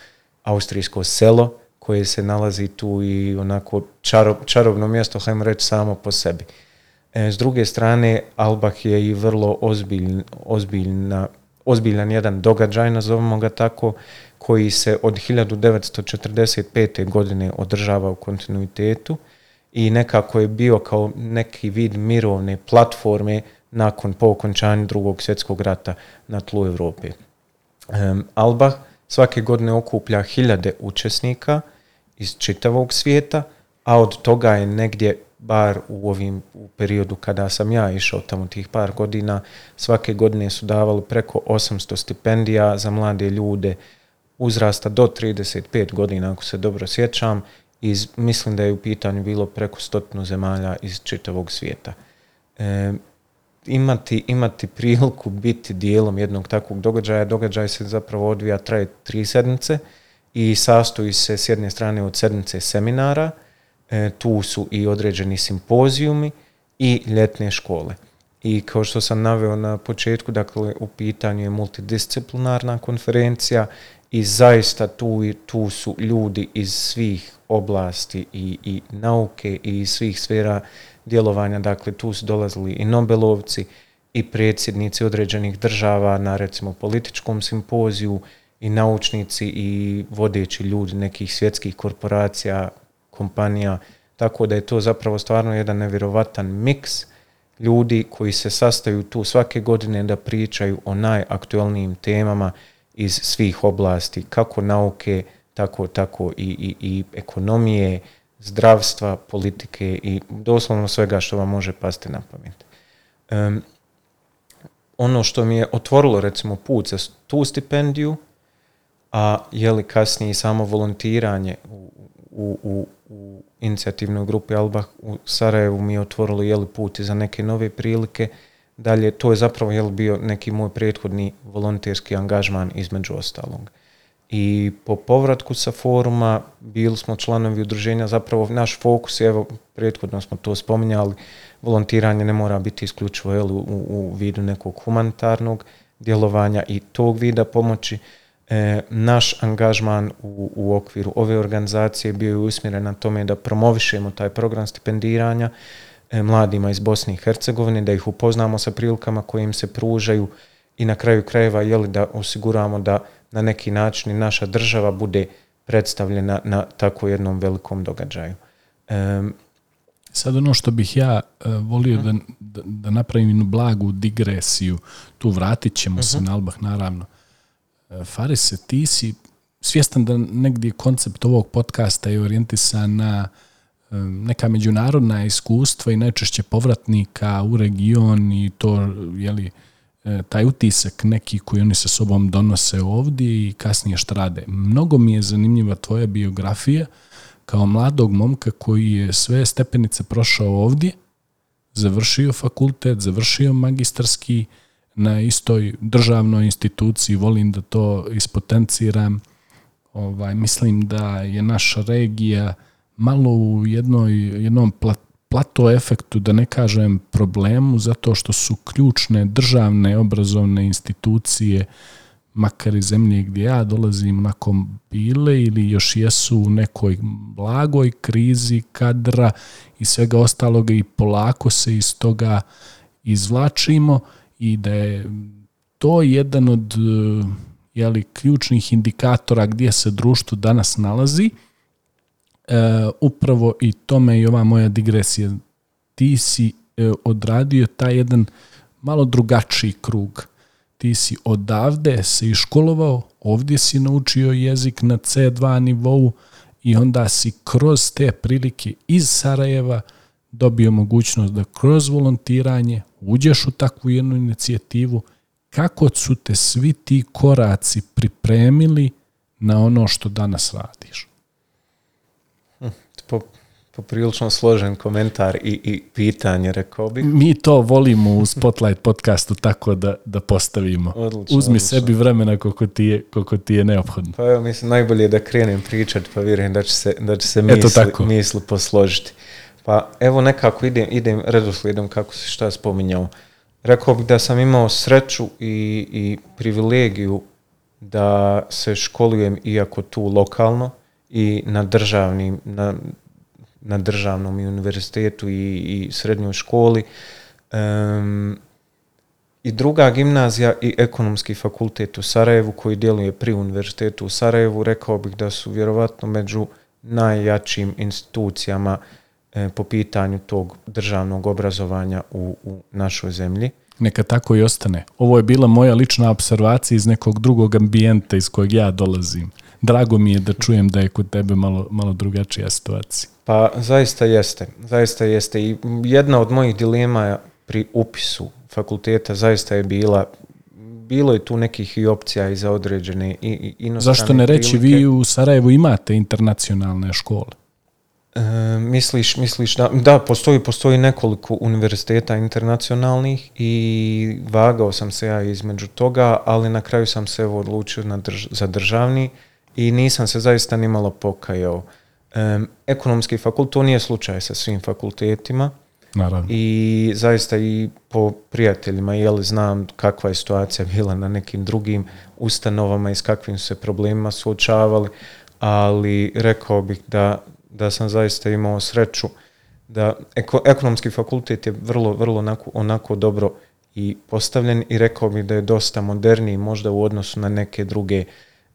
austrijsko selo koje se nalazi tu i onako čarobno mjesto, hajmo reći, samo po sebi. E, s druge strane, Albah je i vrlo ozbiljna, ozbiljan jedan događaj, nazovimo ga tako, koji se od 1945. godine održava u kontinuitetu i nekako je bio kao neki vid mirovne platforme nakon po okončanju drugog svjetskog rata na tlu Europe. Um, Albah svake godine okuplja hiljade učesnika iz čitavog svijeta, a od toga je negdje bar u ovim u periodu kada sam ja išao tamo tih par godina, svake godine su davali preko 800 stipendija za mlade ljude uzrasta do 35 godina, ako se dobro sjećam, i mislim da je u pitanju bilo preko stotinu zemalja iz čitavog svijeta. E, imati, imati priliku biti dijelom jednog takvog događaja, događaj se zapravo odvija, traje tri sedmice i sastoji se s jedne strane od sedmice seminara – E, tu su i određeni simpozijumi i ljetne škole. I kao što sam naveo na početku, dakle, u pitanju je multidisciplinarna konferencija i zaista tu, tu su ljudi iz svih oblasti i, i nauke i svih sfera djelovanja. Dakle, tu su dolazili i Nobelovci i predsjednici određenih država na recimo političkom simpoziju i naučnici i vodeći ljudi nekih svjetskih korporacija kompanija. Tako da je to zapravo stvarno jedan nevjerovatan miks ljudi koji se sastaju tu svake godine da pričaju o najaktualnijim temama iz svih oblasti, kako nauke, tako, tako i, i, i ekonomije, zdravstva, politike i doslovno svega što vam može pasti na pamet. Um, ono što mi je otvorilo recimo put za tu stipendiju, a je li kasnije samo volontiranje u, u, u u inicijativnoj grupi Albah u Sarajevu mi je otvorilo jeli, put za neke nove prilike. Dalje, to je zapravo jeli, bio neki moj prethodni volonterski angažman između ostalog. I po povratku sa foruma bili smo članovi udruženja, zapravo naš fokus je, evo, prethodno smo to spominjali, volontiranje ne mora biti isključivo u, u vidu nekog humanitarnog djelovanja i tog vida pomoći, E, naš angažman u, okviru ove organizacije bio je usmjeren na tome da promovišemo taj program stipendiranja e, mladima iz Bosne i Hercegovine, da ih upoznamo sa prilikama koje im se pružaju i na kraju krajeva li da osiguramo da na neki način i naša država bude predstavljena na tako jednom velikom događaju. E, Sad ono što bih ja e, volio mhm. da, da napravim jednu blagu digresiju, tu vratit ćemo se mhm. na Albah naravno, Farise, ti si svjestan da negdje koncept ovog podcasta je orijentisan na neka međunarodna iskustva i najčešće povratnika u region i to, jeli, e, taj utisak neki koji oni sa sobom donose ovdje i kasnije što rade. Mnogo mi je zanimljiva tvoja biografija kao mladog momka koji je sve stepenice prošao ovdje, završio fakultet, završio magistarski na istoj državnoj instituciji, volim da to ispotenciram. Ovaj, mislim da je naša regija malo u jednoj, jednom plato efektu, da ne kažem problemu, zato što su ključne državne obrazovne institucije, makar i zemlje gdje ja dolazim, nakon bile ili još jesu u nekoj blagoj krizi kadra i svega ostaloga i polako se iz toga izvlačimo i da je to jedan od e, jeli, ključnih indikatora gdje se društvo danas nalazi, e, upravo i tome i ova moja digresija. Ti si e, odradio taj jedan malo drugačiji krug. Ti si odavde se iškolovao, ovdje si naučio jezik na C2 nivou i onda si kroz te prilike iz Sarajeva – dobio mogućnost da kroz volontiranje uđeš u takvu jednu inicijativu, kako su te svi ti koraci pripremili na ono što danas radiš? Po, poprilično složen komentar i, i pitanje, rekao bih. Mi to volimo u Spotlight podcastu tako da, da postavimo. Uzmi odlično. sebi vremena koliko ti, je, ti je neophodno. Pa evo, mislim, najbolje je da krenem pričati pa vjerujem da će se, da će se misli, posložiti. Pa evo nekako idem, idem redoslijedom kako se šta spominjao. Rekao bih da sam imao sreću i, i privilegiju da se školujem iako tu lokalno i na državnim, na, na državnom i univerzitetu i, i srednjoj školi. i druga gimnazija i ekonomski fakultet u Sarajevu koji djeluje pri univerzitetu u Sarajevu rekao bih da su vjerovatno među najjačim institucijama E, po pitanju tog državnog obrazovanja u, u našoj zemlji. Neka tako i ostane. Ovo je bila moja lična observacija iz nekog drugog ambijenta iz kojeg ja dolazim. Drago mi je da čujem da je kod tebe malo, malo drugačija situacija. Pa zaista jeste, zaista jeste. I jedna od mojih dilema pri upisu fakulteta zaista je bila bilo je tu nekih i opcija i za određene i, Zašto ne reći, vi u Sarajevu imate internacionalne škole? E, misliš, misliš da, da postoji, postoji nekoliko univerziteta internacionalnih i vagao sam se ja između toga, ali na kraju sam se evo odlučio na za državni i nisam se zaista ni malo pokajao. E, ekonomski fakultet, to nije slučaj sa svim fakultetima. Naravno. I zaista i po prijateljima, jel znam kakva je situacija bila na nekim drugim ustanovama i s kakvim se problemima suočavali, ali rekao bih da da sam zaista imao sreću da ekonomski fakultet je vrlo, vrlo onako, onako dobro i postavljen i rekao mi da je dosta moderniji možda u odnosu na neke druge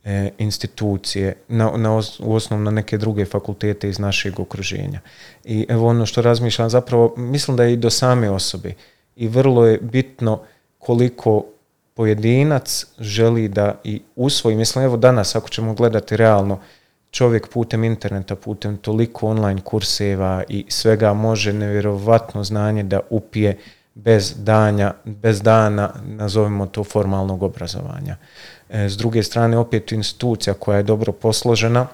e, institucije, na, na u osnovu na neke druge fakultete iz našeg okruženja. I evo ono što razmišljam zapravo, mislim da je i do same osobe i vrlo je bitno koliko pojedinac želi da i usvoji, mislim evo danas ako ćemo gledati realno, čovjek putem interneta, putem toliko online kurseva i svega može nevjerovatno znanje da upije bez, bez dana, nazovimo to formalnog obrazovanja. E, s druge strane, opet institucija koja je dobro posložena,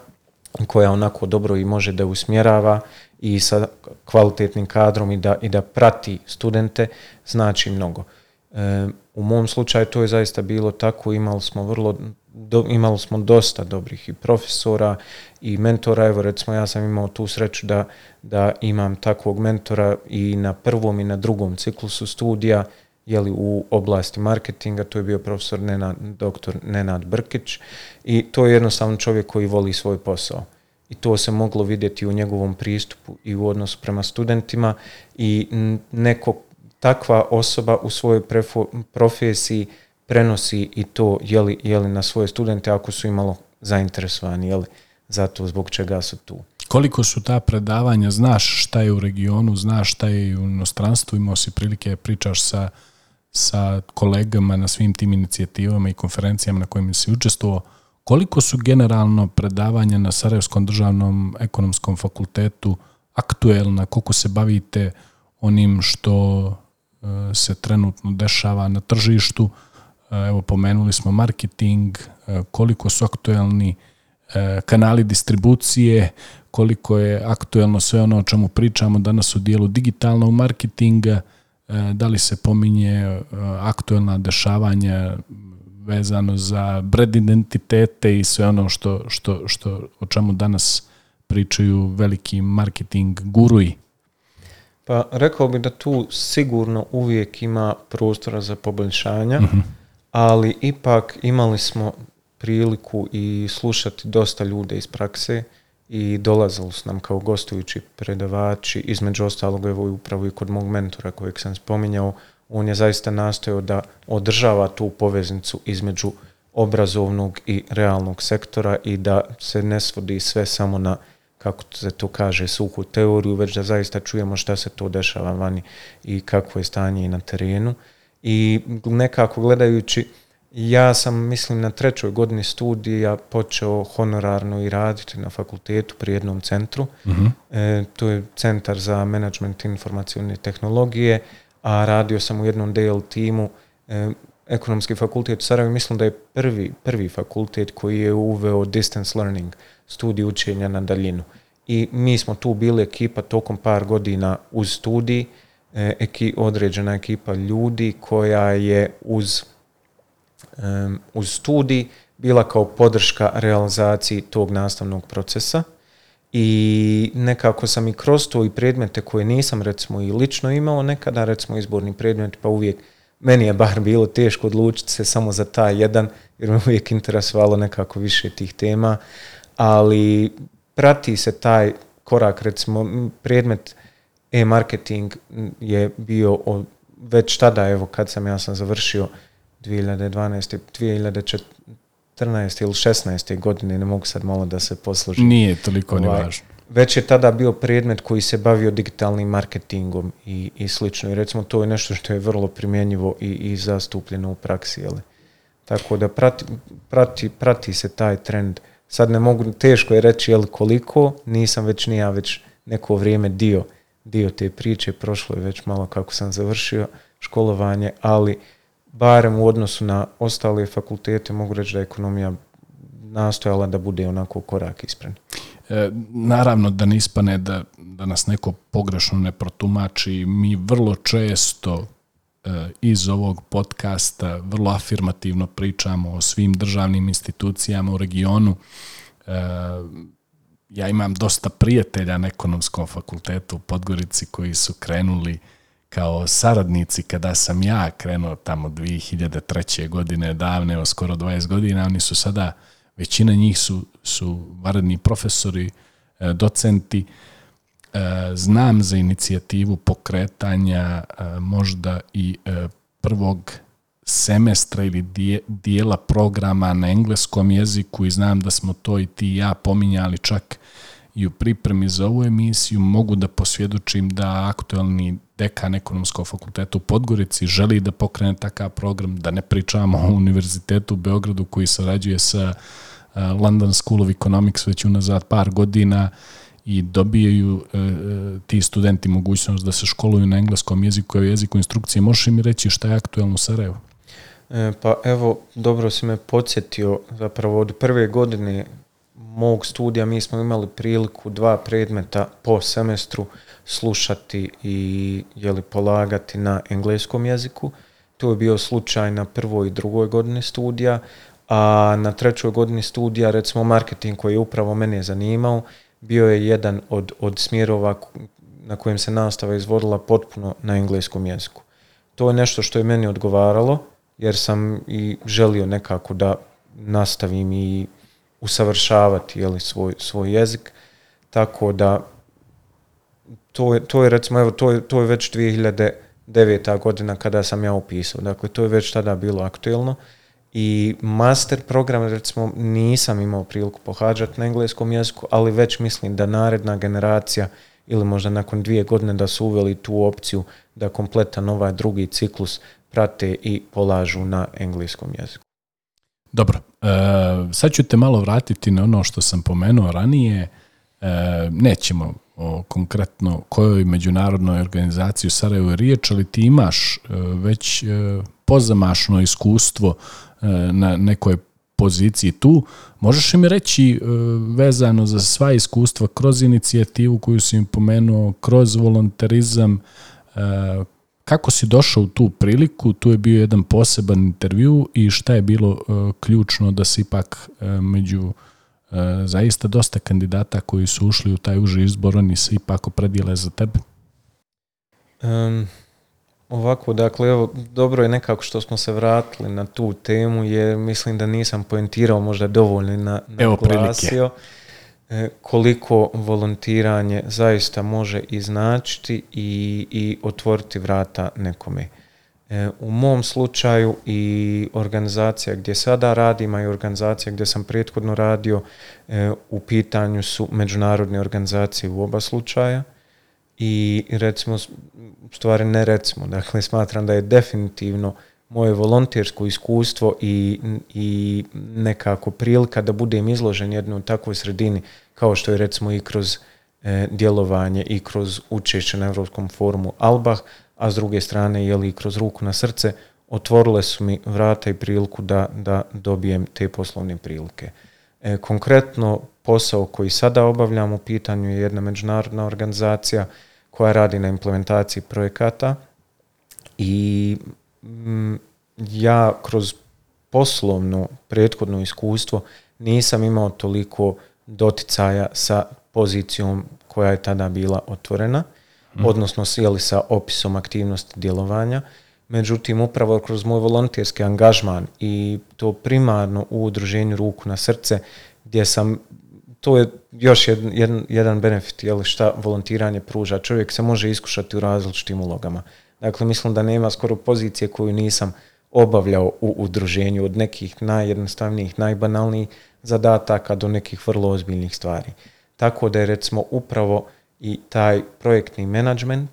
koja onako dobro i može da usmjerava i sa kvalitetnim kadrom i da, i da prati studente, znači mnogo. E, u mom slučaju to je zaista bilo tako, imali smo vrlo do, imali smo dosta dobrih i profesora i mentora. Evo recimo ja sam imao tu sreću da, da imam takvog mentora i na prvom i na drugom ciklusu studija jeli, u oblasti marketinga, to je bio profesor Nenad, doktor Nenad Brkić i to je jednostavno čovjek koji voli svoj posao. I to se moglo vidjeti u njegovom pristupu i u odnosu prema studentima i neko takva osoba u svojoj profesiji prenosi i to jeli, jeli na svoje studente ako su imalo zainteresovani jeli, za to zbog čega su tu. Koliko su ta predavanja, znaš šta je u regionu, znaš šta je u inostranstvu, imao si prilike pričaš sa, sa kolegama na svim tim inicijativama i konferencijama na kojima si učestvovao, koliko su generalno predavanja na Sarajevskom državnom ekonomskom fakultetu aktuelna, koliko se bavite onim što e, se trenutno dešava na tržištu, Eh, evo pomenuli smo marketing, eh, koliko su aktuelni eh, kanali distribucije, koliko je aktuelno sve ono o čemu pričamo danas u dijelu digitalnog marketinga, da li se pominje aktuelna dešavanja vezano za brand identitete i sve ono što, što, što o čemu danas pričaju veliki marketing guruji. Pa rekao bih da tu sigurno uvijek ima prostora za poboljšanja. Mhm ali ipak imali smo priliku i slušati dosta ljude iz prakse i dolazili su nam kao gostujući predavači, između ostalog evo upravo i kod mog mentora kojeg sam spominjao, on je zaista nastojao da održava tu poveznicu između obrazovnog i realnog sektora i da se ne svodi sve samo na kako se to kaže, suhu teoriju, već da zaista čujemo šta se to dešava vani i kakvo je stanje i na terenu i nekako gledajući ja sam, mislim, na trećoj godini studija počeo honorarno i raditi na fakultetu pri jednom centru. Mhm. E, to je Centar za management informacijske tehnologije, a radio sam u jednom DL timu e, Ekonomski fakultet u Sarajevo. Mislim da je prvi, prvi fakultet koji je uveo distance learning, studij učenja na daljinu. I mi smo tu bili ekipa tokom par godina uz studiji E, eki, određena ekipa ljudi koja je uz, um, uz studij bila kao podrška realizaciji tog nastavnog procesa i nekako sam i kroz to i predmete koje nisam recimo i lično imao nekada recimo izborni predmet pa uvijek meni je bar bilo teško odlučiti se samo za taj jedan jer me uvijek interesovalo nekako više tih tema ali prati se taj korak recimo predmet e-marketing je bio već tada, evo kad sam ja sam završio 2012. 2014. ili 16. godine, ne mogu sad malo da se poslužim. Nije toliko ovaj, ni važno. Već je tada bio predmet koji se bavio digitalnim marketingom i, i slično. I recimo to je nešto što je vrlo primjenjivo i, i zastupljeno u praksi. Tako da prati, prati, prati se taj trend. Sad ne mogu, teško je reći jel koliko, nisam već ni ja već neko vrijeme dio dio te priče, prošlo je već malo kako sam završio školovanje, ali barem u odnosu na ostale fakultete mogu reći da je ekonomija nastojala da bude onako korak ispred. E, naravno da ne ispane da, da nas neko pogrešno ne protumači. Mi vrlo često e, iz ovog podcasta vrlo afirmativno pričamo o svim državnim institucijama u regionu. E, ja imam dosta prijatelja na ekonomskom fakultetu u Podgorici koji su krenuli kao saradnici kada sam ja krenuo tamo 2003. godine, davne, o skoro 20 godina, oni su sada, većina njih su, su varedni profesori, e, docenti. E, znam za inicijativu pokretanja e, možda i prvog semestra ili dijela programa na engleskom jeziku i znam da smo to i ti i ja pominjali čak i u pripremi za ovu emisiju mogu da posvjedočim da aktualni dekan ekonomskog fakulteta u Podgorici želi da pokrene takav program, da ne pričamo o univerzitetu u Beogradu koji sarađuje sa e, London School of Economics već unazad par godina i dobijaju e, e, ti studenti mogućnost da se školuju na engleskom jeziku i jeziku instrukcije. Možeš mi reći šta je aktualno u Sarajevu? E, pa evo, dobro si me podsjetio, zapravo od prve godine mog studija mi smo imali priliku dva predmeta po semestru slušati i jeli, polagati na engleskom jeziku. To je bio slučaj na prvoj i drugoj godini studija, a na trećoj godini studija, recimo marketing koji je upravo mene zanimao, bio je jedan od, od smjerova na kojem se nastava izvodila potpuno na engleskom jeziku. To je nešto što je meni odgovaralo, jer sam i želio nekako da nastavim i usavršavati jeli, svoj, svoj jezik. Tako da to je, to je recimo, evo, to je, to je već 2009. godina kada sam ja upisao. Dakle, to je već tada bilo aktuelno. I master program, recimo, nisam imao priliku pohađati na engleskom jeziku, ali već mislim da naredna generacija ili možda nakon dvije godine da su uveli tu opciju da kompletan ovaj drugi ciklus prate i polažu na engleskom jeziku. Dobro, e, sad ću te malo vratiti na ono što sam pomenuo ranije. E, nećemo o konkretno kojoj međunarodnoj organizaciji u Sarajevu riječ, ali ti imaš e, već pozamašno iskustvo na nekoj poziciji tu. Možeš li mi reći vezano za sva iskustva kroz inicijativu koju si im pomenuo, kroz volonterizam, kako si došao u tu priliku? Tu je bio jedan poseban intervju i šta je bilo e, ključno da si ipak e, među e, zaista dosta kandidata koji su ušli u taj uži izbor, oni se ipak opredile za tebe? ovako, dakle, dobro je nekako što smo se vratili na tu temu, jer mislim da nisam pojentirao možda dovoljno na, na evo, E, koliko volontiranje zaista može i značiti i, i otvoriti vrata nekome. E, u mom slučaju i organizacija gdje sada radim, i organizacija gdje sam prethodno radio, e, u pitanju su međunarodne organizacije u oba slučaja i recimo, stvari ne recimo, dakle smatram da je definitivno moje volontersko iskustvo i, i nekako prilika da budem izložen jednoj takvoj sredini kao što je recimo i kroz e, djelovanje i kroz učešće na Europskom forumu Albah, a s druge strane je li kroz ruku na srce otvorile su mi vrata i priliku da, da dobijem te poslovne prilike. E, konkretno posao koji sada obavljam u pitanju je jedna međunarodna organizacija koja radi na implementaciji projekata i Mm, ja kroz poslovno prethodno iskustvo nisam imao toliko doticaja sa pozicijom koja je tada bila otvorena, mhm. odnosno sjeli sa opisom aktivnosti djelovanja. Međutim, upravo kroz moj volonterski angažman i to primarno u udruženju ruku na srce, gdje sam, to je još jedan, jedan, jedan benefit, jel šta volontiranje pruža. Čovjek se može iskušati u različitim ulogama. Dakle, mislim da nema skoro pozicije koju nisam obavljao u udruženju od nekih najjednostavnijih, najbanalnijih zadataka do nekih vrlo ozbiljnih stvari. Tako da je recimo upravo i taj projektni menadžment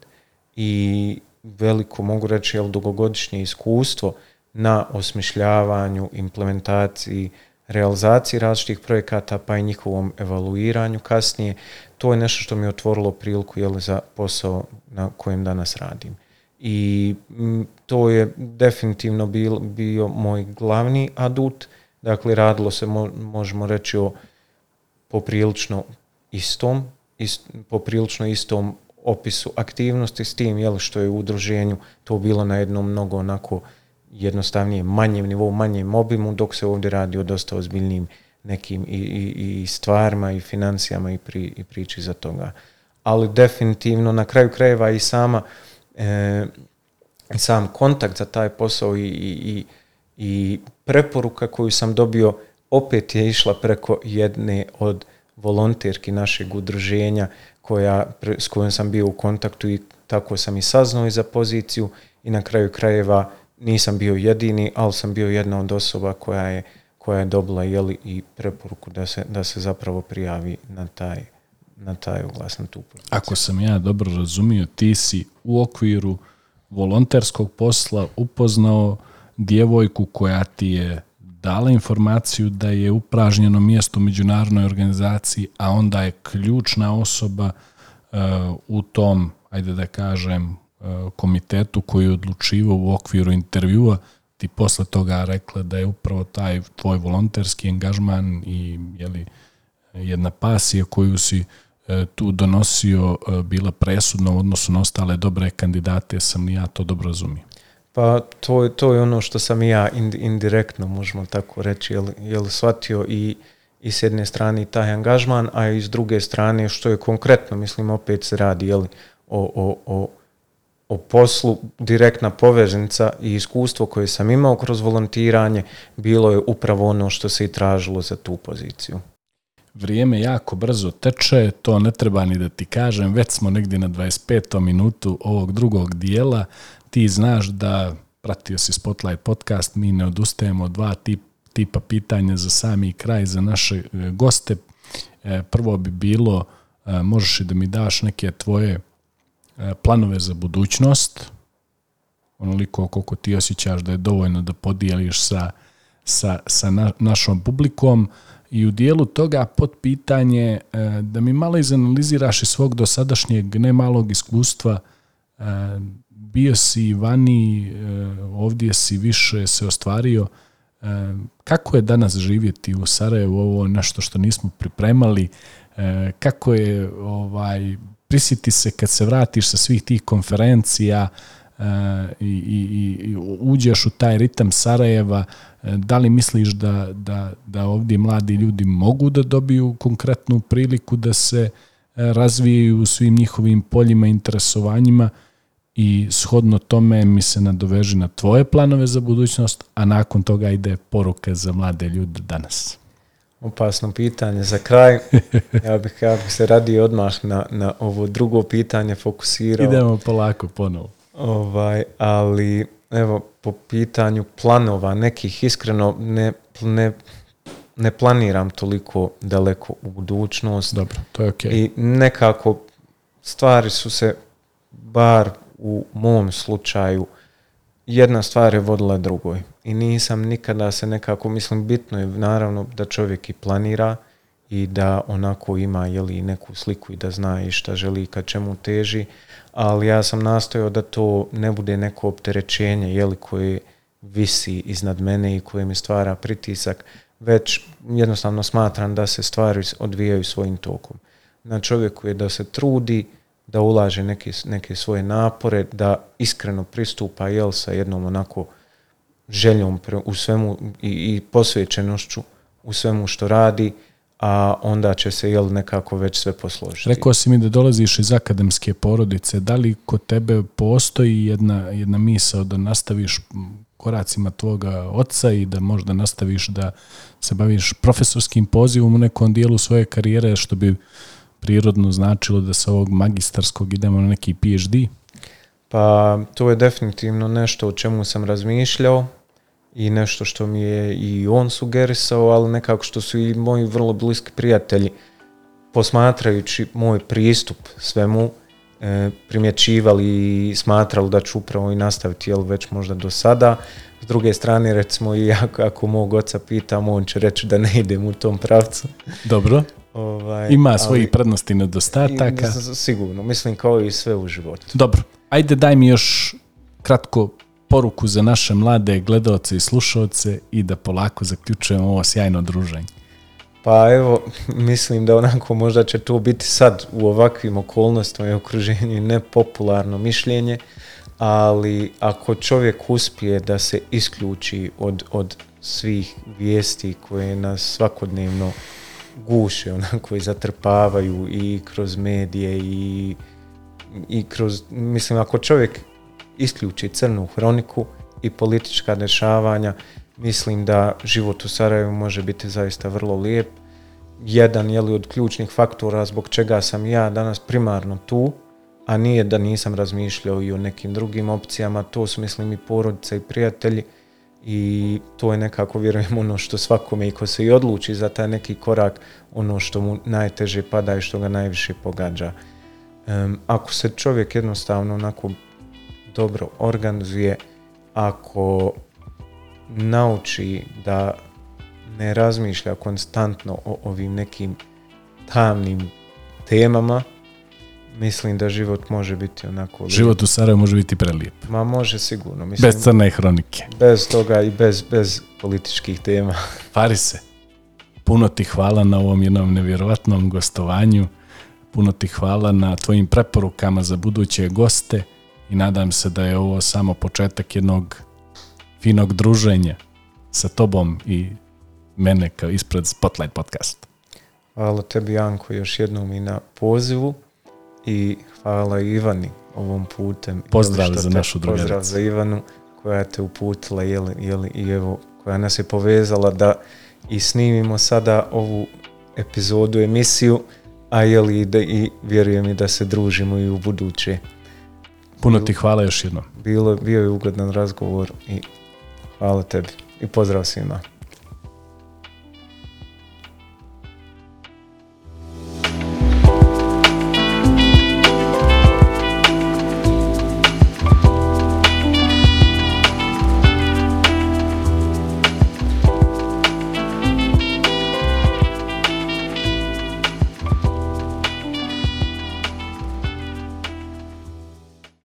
i veliko mogu reći jel, dugogodišnje iskustvo na osmišljavanju, implementaciji, realizaciji različitih projekata pa i njihovom evaluiranju kasnije, to je nešto što mi je otvorilo priliku jel, za posao na kojem danas radim i mm, to je definitivno bio moj glavni adut. Dakle, radilo se, možemo reći, o poprilično istom, ist, poprilično istom opisu aktivnosti s tim jel, što je u udruženju to bilo na jednom mnogo onako jednostavnije manjem nivou, manjem obimu, dok se ovdje radi o dosta ozbiljnim nekim i, i, i stvarima i financijama i, pri, i priči za toga. Ali definitivno na kraju krajeva i sama e, sam kontakt za taj posao i, i, i preporuka koju sam dobio opet je išla preko jedne od volonterki našeg udruženja koja, s kojom sam bio u kontaktu i tako sam i saznao i za poziciju i na kraju krajeva nisam bio jedini, ali sam bio jedna od osoba koja je, koja je dobila jeli, i preporuku da se, da se zapravo prijavi na taj na taj tu poziciju. Ako sam ja dobro razumio, ti si u okviru volonterskog posla upoznao djevojku koja ti je dala informaciju da je upražnjeno mjesto u međunarodnoj organizaciji, a onda je ključna osoba e, u tom, ajde da kažem, e, komitetu koji je odlučivao u okviru intervjua, ti posle toga rekla da je upravo taj tvoj volonterski angažman i jeli, jedna pasija koju si E, tu donosio e, bila presudna u odnosu na ostale dobre kandidate, sam ni ja to dobro razumio. Pa to, to je ono što sam i ja indirektno možemo tako reći, jel, jel shvatio i, i s jedne strane taj angažman, a i s druge strane što je konkretno, mislim opet se radi jel, o, o, o, o poslu, direktna poveznica i iskustvo koje sam imao kroz volontiranje, bilo je upravo ono što se i tražilo za tu poziciju. Vrijeme jako brzo teče, to ne treba ni da ti kažem, već smo negdje na 25. minutu ovog drugog dijela. Ti znaš da pratio si Spotlight podcast, mi ne odustajemo od dva tipa pitanja za sami kraj, za naše e, goste. E, prvo bi bilo, e, možeš i da mi daš neke tvoje planove za budućnost, onoliko koliko ti osjećaš da je dovoljno da podijeliš sa, sa, sa našom publikom i u dijelu toga pod pitanje e, da mi malo izanaliziraš iz svog dosadašnjeg nemalog iskustva e, bio si vani, e, ovdje si više se ostvario. Kako je danas živjeti u Sarajevu, ovo nešto što nismo pripremali, kako je, ovaj, prisjeti se kad se vratiš sa svih tih konferencija, i, i, i uđeš u taj ritam Sarajeva, e, da li misliš da, da, da ovdje mladi ljudi mogu da dobiju konkretnu priliku da se e, razvijaju u svim njihovim poljima, interesovanjima i shodno tome mi se nadoveži na tvoje planove za budućnost, a nakon toga ide poruka za mlade ljude danas. Opasno pitanje za kraj. Ja bih, ja se radio odmah na, na ovo drugo pitanje fokusirao. Idemo polako ponovo. Ovaj, ali evo po pitanju planova nekih iskreno ne, ne, ne planiram toliko daleko u budućnost. Dobro, to je okay. I nekako stvari su se bar u mom slučaju jedna stvar je vodila drugoj i nisam nikada se nekako mislim bitno je naravno da čovjek i planira i da onako ima jeli, neku sliku i da zna i šta želi i ka čemu teži ali ja sam nastojao da to ne bude neko opterećenje jeli, koje visi iznad mene i koje mi stvara pritisak, već jednostavno smatram da se stvari odvijaju svojim tokom. Na čovjeku je da se trudi, da ulaže neke, neke svoje napore, da iskreno pristupa jel, sa jednom onako željom u svemu i, i posvećenošću u svemu što radi, a onda će se jel nekako već sve posložiti. Rekao si mi da dolaziš iz akademske porodice, da li kod tebe postoji jedna, jedna misa da nastaviš koracima tvoga oca i da možda nastaviš da se baviš profesorskim pozivom u nekom dijelu svoje karijere, što bi prirodno značilo da sa ovog magistarskog idemo na neki PhD? Pa to je definitivno nešto o čemu sam razmišljao, i nešto što mi je i on sugerisao, ali nekako što su i moji vrlo bliski prijatelji posmatrajući moj pristup svemu e, primjećivali i smatrali da ću upravo i nastaviti jel već možda do sada. S druge strane recimo i ako, ako mog oca pitam on će reći da ne idem u tom pravcu. Dobro. Ovaj, Ima svojih prednosti i nedostataka. Sigurno, mislim kao i sve u životu. Dobro, ajde daj mi još kratko poruku za naše mlade gledalce i slušaoce i da polako zaključujemo ovo sjajno druženje? Pa evo, mislim da onako možda će to biti sad u ovakvim okolnostima i okruženju nepopularno mišljenje, ali ako čovjek uspije da se isključi od, od svih vijesti koje nas svakodnevno guše, onako i zatrpavaju i kroz medije i, i kroz, mislim ako čovjek isključi crnu hroniku i politička dešavanja. Mislim da život u Sarajevu može biti zaista vrlo lijep. Jedan je li od ključnih faktora zbog čega sam ja danas primarno tu, a nije da nisam razmišljao i o nekim drugim opcijama, to su mislim i porodice i prijatelji i to je nekako vjerujem ono što svakome i ko se i odluči za taj neki korak, ono što mu najteže pada i što ga najviše pogađa. ako se čovjek jednostavno onako dobro organizuje, ako nauči da ne razmišlja konstantno o ovim nekim tamnim temama, mislim da život može biti onako... Život u Sarajevu može biti prelijep. Ma može sigurno. Mislim, bez crne hronike. Bez toga i bez, bez političkih tema. Farise, puno ti hvala na ovom jednom nevjerovatnom gostovanju. Puno ti hvala na tvojim preporukama za buduće goste i nadam se da je ovo samo početak jednog finog druženja sa tobom i mene kao ispred Spotlight Podcast Hvala tebi Janko još jednom i na pozivu i hvala Ivani ovom putem. Pozdrav za našu drugaricu. Pozdrav za Ivanu koja te uputila jeli, jeli, i evo koja nas je povezala da i snimimo sada ovu epizodu, emisiju, a jeli da i vjerujem i da se družimo i u buduće. Puno ti hvala još jednom. Bilo, bio je ugodan razgovor i hvala tebi i pozdrav svima.